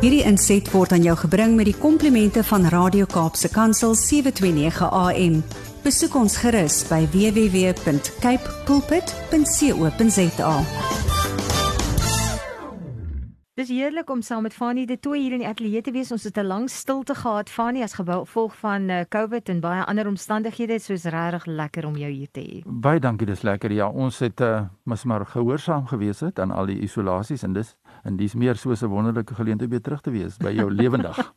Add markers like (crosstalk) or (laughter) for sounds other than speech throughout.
Hierdie inset word aan jou gebring met die komplimente van Radio Kaapse Kansel 729 AM. Besoek ons gerus by www.cape pulpit.co.za. Dis heerlik om saam met Fanie de Tooi hier in die ateljee te wees. Ons het 'n lang stilte gehad Fanie as gevolg van uh, COVID en baie ander omstandighede. Dit is regtig lekker om jou hier te hê. Baie dankie, dis lekker. Ja, ons het uh, mos maar gehoorsaam gewees het aan al die isolasies en dis en dis meer so 'n wonderlike geleentheid om weer terug te wees by jou (laughs) lewendig.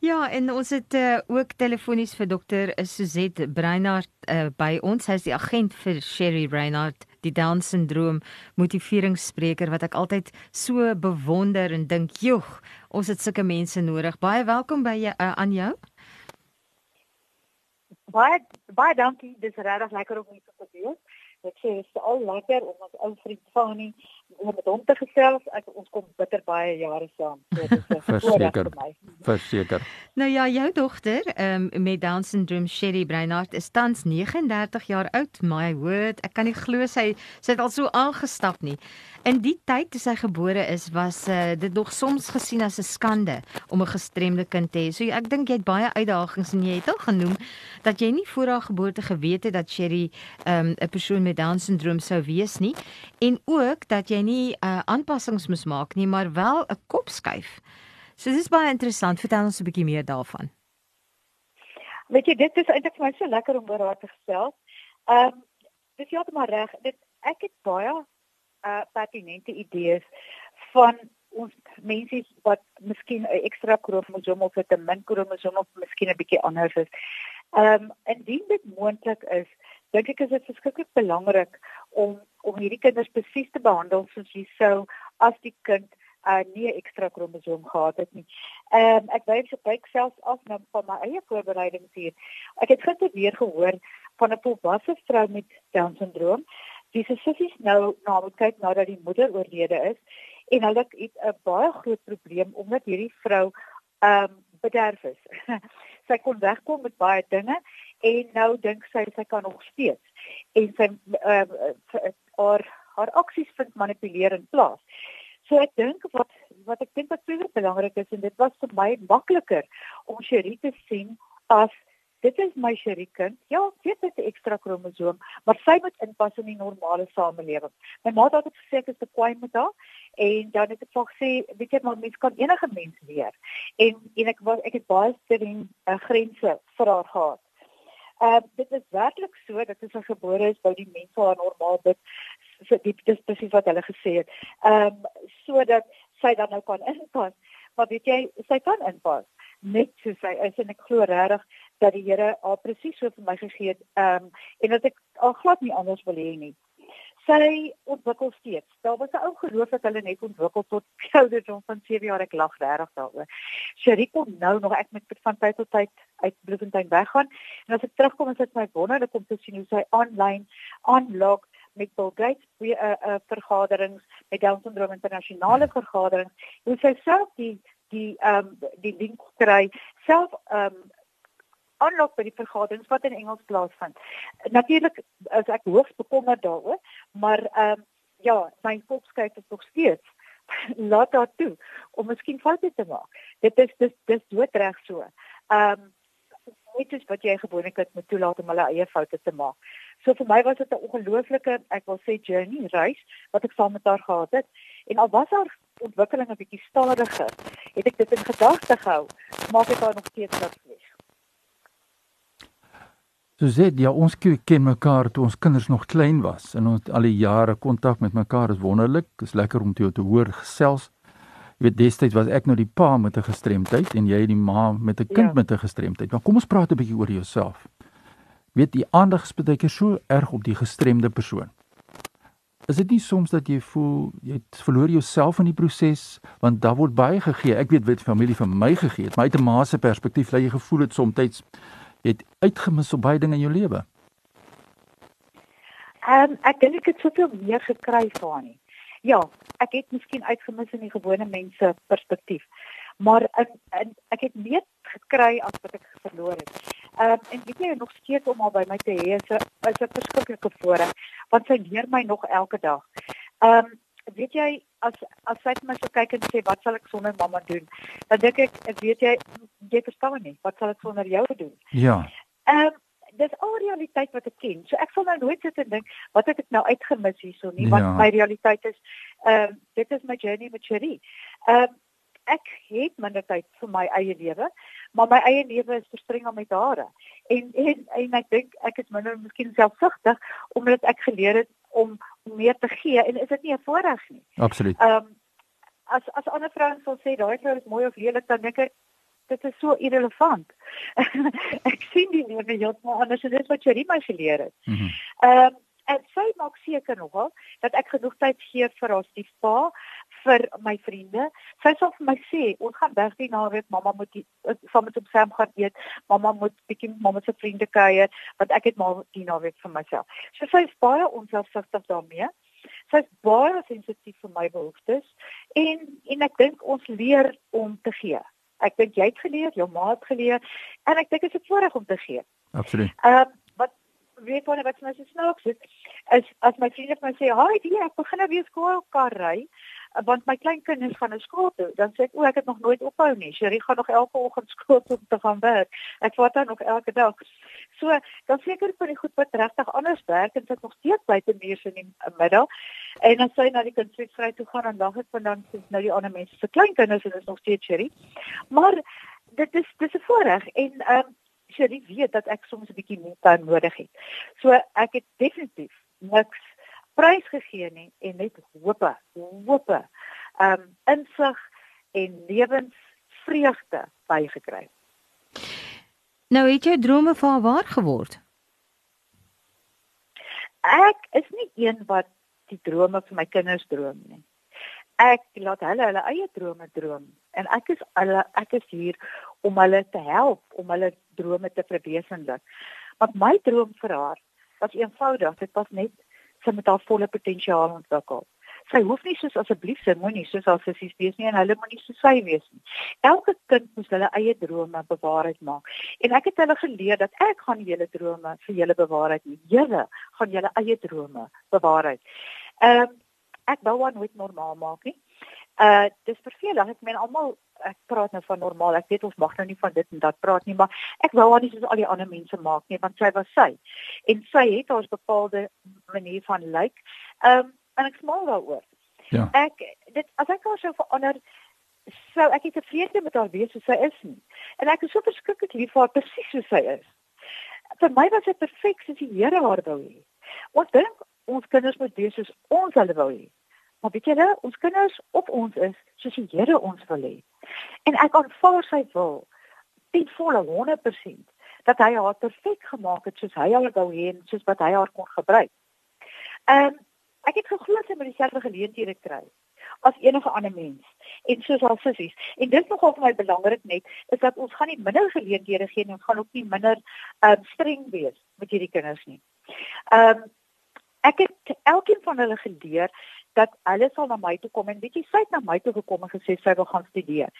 ja, en ons het uh, ook telefonies vir dokter Suzette Breinhardt uh, by ons. Sy is die agent vir Sherry Breinhardt die Down syndroom motiveringsspreker wat ek altyd so bewonder en dink, "Joeg, ons het sulke mense nodig." Baie welkom by jou uh, aan jou. Baie baie dankie. Dis regtig lekker om hier te wees. Ek sê dit is al lekker om ons ou vriend Fani om met hom te gesels. Ek ons kom bitter baie jare saam. So dit is (laughs) verseker vir my. Verseker. Nou ja, jou dogter, ehm um, met Down syndroom, Sherry Breinhardt, is tans 39 jaar oud. My word, ek kan nie glo sy sy het al so aangestap nie. In die tyd toe sy gebore is, was uh, dit nog soms gesien as 'n skande om 'n gestremde kind te hê. So ek dink jy het baie uitdagings en jy het al genoem dat jy nie voor haar geboorte geweet het dat Sherry ehm, 'n um, persoon met Down syndroom sou wees nie en ook dat jy nie uh, aanpassings moes maak nie, maar wel 'n kop skuif. So dis baie interessant. Vertel ons 'n bietjie meer daarvan. Weet jy, dit is eintlik vir my so lekker om oor haar te gesels. Ehm um, dis maar reg. Dit ek het baie uh pertinente idees van ons mense wat miskien 'n ekstra kromosoom of 'n min kromosoom of miskien 'n bietjie anders is. Ehm um, indien dit moontlik is, dink ek is dit verskriklik belangrik om om hierdie kinders presies te behandel soos jy sou as die kind uh, nie 'n ekstra kromosoom gehad het nie. Ehm um, ek wys op kyk selfs af na van my eie voorbereidings hier. Ek het gister weer gehoor van 'n volwasse vrou met Down syndroom. Die sissies nou na moet kyk nadat die moeder oorlede is en hulle het 'n baie groot probleem omdat hierdie vrou ehm um, bederf is. (laughs) sy kon wegkom met baie dinge en nou dink sy sy kan nog steeds en sy ehm uh, haar haar aksies vind manipulerend plaas. So ek dink wat wat ek dink wat baie belangrik is en dit was vir my makliker om Cherie te sien as dit is my Cherie kind. Ja, dit is 'n ekstra kromosoom, maar sy moet inpas in die normale samelewing. My ma het altyd gesê ek is te kwaai met haar en dan het ek vir gesê, weet jy maar mens kan enige mens leer. En en ek was ek het baie streng uh, grense vir haar gehad. Uh, dit is werklik so dat as sy gebore is, wou die mense haar normaal dit so dit is presies wat hulle gesê het. Ehm um, sodat sy dan nou kan inpas. Maar weet jy, sy kan inpas net so sy is en ek glo regtig dat die Here haar presies so vir my gegee het. Ehm um, en dat ek al glad nie anders wil hê nie sy ontwikkel steeds. Daar was 'n ou geloof dat hulle net ontwikkel tot (laughs) ouderdom van 7 jaar. Ek lag regtig daaroor. Sherie kom nou nog ek met van tyd tot tyd uit Bloemfontein weggaan en as ek terugkom is dit my wonderlik om te sien hoe sy aanlyn aanlog met Bill Gates weer 'n uh, uh, vergaderings met Down syndroom internasionale vergaderings. Hoe sy self die die ehm um, die link kry self ehm um, aanloop by die vergaderings wat in Engels plaasvind. Natuurlik is ek hoogs bekommerd daaroor, maar ehm um, ja, my volkskyk is nog steeds (laughs) laat daar toe om miskien foute te maak. Dit is dis dis doodreg so. Ehm um, dit is wat jy gewoonlik moet toelaat om hulle eie foute te maak. So vir my was dit 'n ongelooflike, ek wil sê journey reis wat ek saam met haar gehad het. En al was haar ontwikkeling 'n bietjie stadiger, het ek dit in gedagte gehou, maak ek haar nog steeds wat sê ja, ons ken mekaar toe ons kinders nog klein was en ons al die jare kontak met mekaar is wonderlik. Dit is lekker om jou te hoor gesels. Jy weet destyds was ek nou die pa met 'n gestremdheid en jy die ma met 'n kind ja. met 'n gestremdheid. Maar kom ons praat 'n bietjie oor jouself. Weet die aandag is baie keer so erg op die gestremde persoon. Is dit nie soms dat jy voel jy verloor jouself in die proses want daar word baie gegee. Ek weet wat familie vir my gegee het, maar uit 'n ma se perspektief lê jy gevoel dit soms Jy het uitgemis op baie dinge in jou lewe. Ehm um, ek dink ek het soveel meer gekry van nie. Ja, ek het miskien uitgemis in die gewone mense perspektief. Maar ek ek, ek het meer gekry as wat ek verloor het. Ehm um, en weet jy nog steeds om al by my te hê is 'n is 'n verskriklike voorreg want sy leer my nog elke dag. Ehm um, weet jy as as sy my so kyk en sê wat sal ek sonder mamma doen? Dan dink ek, ek weet jy jy verstaan nie, wat sal ek sonder jou doen? Ja. Ehm um, dis al realiteit wat ek ken. So ek sal nou nooit sit en dink wat het ek nou uitgemis hierso nie, want Ja. my realiteit is ehm um, dit is my journey met Cherie. Ehm um, ek het minder tyd vir my eie lewe, maar my eie lewe is verstrengel met hare. En en en ek dink ek is minder miskien selfsugtig omdat ek geleer het om om meer te gee en is dit nie 'n voordeel nie. Absoluut. Ehm um, as as ander vrouens sal sê daai vrou is mooi of lelik dan dink ek dit is so irrelevant. (laughs) ek sien die lewe heeltemal anders en dit is wat Cherie my geleer het. Mhm. Ehm um, en sy maak seker nogal dat ek genoeg tyd gee vir haar stiefpa, vir my vriende. Sy sal vir my sê, "Ons gaan weg die naweek, mamma moet die- saam met ons saam gaan eet. Mamma moet bietjie met mamma se vriende kuier, want ek het maar die naweek vir myself." So sy is baie onselfsugtig daarmee. Sy is baie sensitief vir my behoeftes en en ek dink ons leer om te gee. Ek dink jy het geleer, jou ma het geleer en ek dink dit is 'n voorreg om te gee. Absoluut. Ehm uh, weet wanneer wat my so snaaks is, is as my vriende vir my sê, "Haai, die ek begin nou weer skoolkar ry." uh, want my kleinkinders gaan na skool toe. Dan sê ek, "O, ek het nog nooit ophou nie. Sherry gaan nog elke oggend skool toe om te gaan werk. Ek vat haar nog elke dag." So, dan seker vir die goed wat regtig anders werk en sit nog steeds buite muurs in die middag. En as sy na die kindervry toe gaan en lag ek van dan sien nou die ander mense se kleinkinders en dit is nog steeds Sherry. Maar dit is dis 'n voorreg en ehm um, Sherry weet dat ek soms 'n bietjie meer tyd nodig het. So ek het definitief niks prys gegee nie en net hope, hope, ehm um, insig en lewensvreugde bygekry. Nou het jou drome vir haar waar geword. Ek is nie een wat die drome vir my kinders droom nie. Ek laat hulle hulle eie drome droom en ek is hulle ek is hier om hulle te help om hulle drome te verwesenlik. Want my droom vir haar was eenvoudig, dit was net sy met haar volle potensiaal ontwikkel. Sy hoef nie soos asseblief sy moenie soos haar sissies wees nie en hulle moenie soos sy wees nie. Elke kind moet hulle eie drome bewaarheid maak. En ek het hulle geleer dat ek gaan julle drome vir julle bewaarheid nie. Julle gaan julle eie drome bewaarheid. Ehm uh, ek wou haar nooit normaal maak nie. Uh dis vervelig. Ek meen almal ek praat nou van normaal. Ek weet ons mag nou nie van dit en dat praat nie, maar ek wou haar nie soos al die ander mense maak nie, want sy was sy. En sy het haar bepaalde manier van lyk. Like. Ehm um, en ek smaal daaroor. Ja. Ek dit as ek haar sou verander sou ek nie tevrede met haar wees soos sy is nie. En ek is so verskriklik lief vir haar presies soos sy is. Vir my was sy perfek soos die Here haar wou hê. Ons dink ons kinders moet wees soos ons hulle wou hê. Maar weet julle, ons kinders op ons is soos die Here ons wil hê. En ek aanvaar sy wil ten volle 100% dat hy haar perfek gemaak het soos hy haar wou hê en soos wat hy haar kon gebruik. Ehm um, ek het geglo sy moet dieselfde geleenthede kry as enige ander mens en soos haar sissies. En dit nogal vir my belangrik net is dat ons gaan nie minder geleenthede gee en gaan ook nie minder ehm um, streng wees met hierdie kinders nie. Ehm um, ek het elkeen van hulle geleer dat hulle sal na my toe kom en weet jy sy het na my toe gekom en gesê sy wil gaan studeer.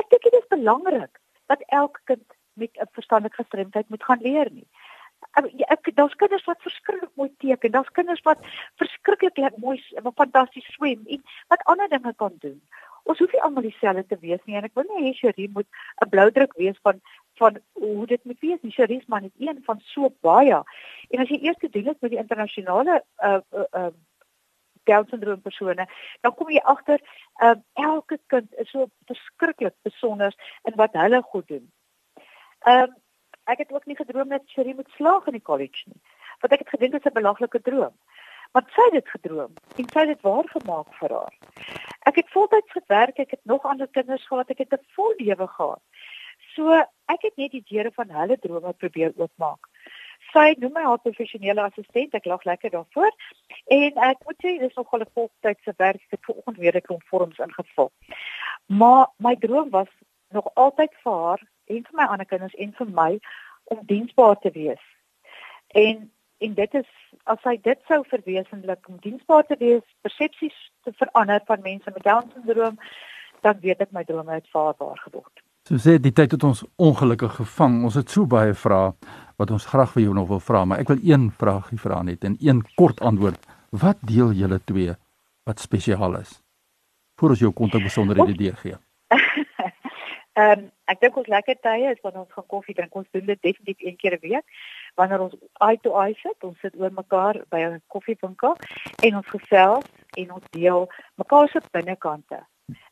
Ek dink dit is belangrik dat elke kind met 'n verstandelike gestremdheid moet gaan leer nie. Ek daar's kinders wat verskriklik mooi teken, daar's kinders wat verskriklik mooi en fantasties swem en wat ander dinge kan doen. Ons hoef nie almal dieselfde te wees nie en ek wil nie hê Cherie moet 'n bloudruk wees van van hoe dit moet wees. Cherie is maar net een van so baie. En as jy eers te doen het met die internasionale uh uh, uh Down syndroom persone, dan kom jy agter uh elke kind is so verskriklik besonder in wat hulle goed doen. Ehm uh, ek het ook nie gedroom dat Cherie moet slaag in die college nie. Want ek het gedink dit is 'n belaglike droom. Maar sy het dit gedroom en sy het dit waar gemaak vir haar. Ek het voltyds gewerk, ek het nog ander kinders gehad, ek het 'n vol lewe gehad. So ek het net die deure van hulle drome probeer oopmaak. Sy noem my haar professionele assistent, ek lag lekker daarvoor. En ek moet sê dis nogal 'n voltydse werk. Ek het vanoggend weer 'n klomp vorms ingevul. Maar my droom was nog altyd vir haar en vir my ander kinders en vir my om diensbaar te wees. En en dit is as hy dit sou verwesenlik om diensbaar te wees, persepsies te verander van mense met Down syndroom, dan weet ek my drome het vaarbaar geword. So sê die tyd het ons ongelukkig gevang. Ons het so baie vrae wat ons graag vir jou nog wil vra, maar ek wil een vraagie vra net en een kort antwoord. Wat deel julle twee wat spesiaal is? voor ons jou kontak besonderhede deurgee. (laughs) Ehm um, ek dink ons lekker tye is wanneer ons gaan koffie drink. Ons doen dit definitief een keer 'n week. Wanneer ons eye to eye sit, ons sit oor mekaar by 'n koffiewinkel en ons gesels en ons deel mekaar se binnekante.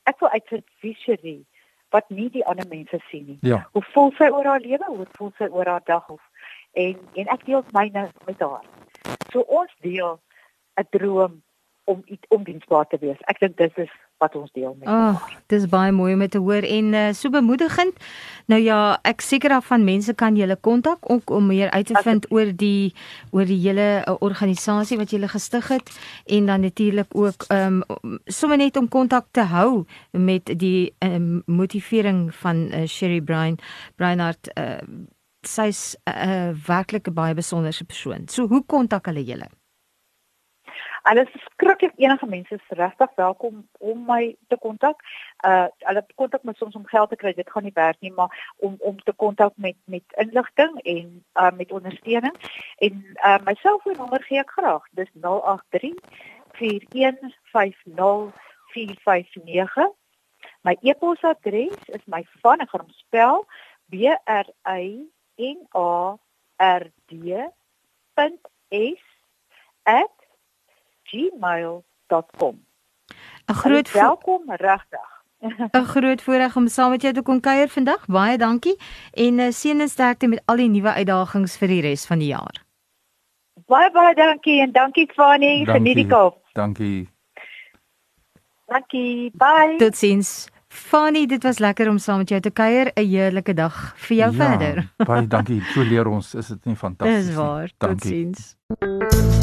Ek wil uit vir visionie wat nie die ander mense sien nie. Ja. Hoe voel sy oor haar lewe? Hoe voel sy oor haar dag of en en ek deel myne met haar. So ons deel 'n droom om om diensbaar te wees. Ek dink dis is wat ons deel met. Ag, oh, dis baie mooi om te hoor en uh, so bemoedigend. Nou ja, ek seker af van mense kan julle kontak ook om meer uit te vind oor die oor die hele uh, organisasie wat julle gestig het en dan natuurlik ook ehm um, sommer net om kontak te hou met die um, motivering van uh, Sherry Brian Brianart uh, sy's 'n uh, werklike baie besonderse persoon. So hoe kontak hulle julle? Hulle is skrikkelik enige mense is regtig welkom om my te kontak. Uh hulle kontak my soms om geld te kry, dit gaan nie werk nie, maar om om te kontak met met inligting en uh met ondersteuning. En uh my selfoonnommer gee ek graag. Dis 083 415 459. My e-posadres is my van ek gaan hom spel B R Y N A R D. s gmail.com. 'n Groot welkom regtig. (laughs) 'n Groot voorreg om saam met jou te kon kuier vandag. Baie dankie en uh, seën en sterkte met al die nuwe uitdagings vir die res van die jaar. Baie baie dankie en dankie Fanny vir die kop. Dankie. Dankie. Bye. Totsiens. Fanny, dit was lekker om saam met jou te kuier. 'n Heerlike dag vir jou ja, verder. Baie dankie. (laughs) So leer ons, is dit nie fantasties nie? Dis waar. Totsiens.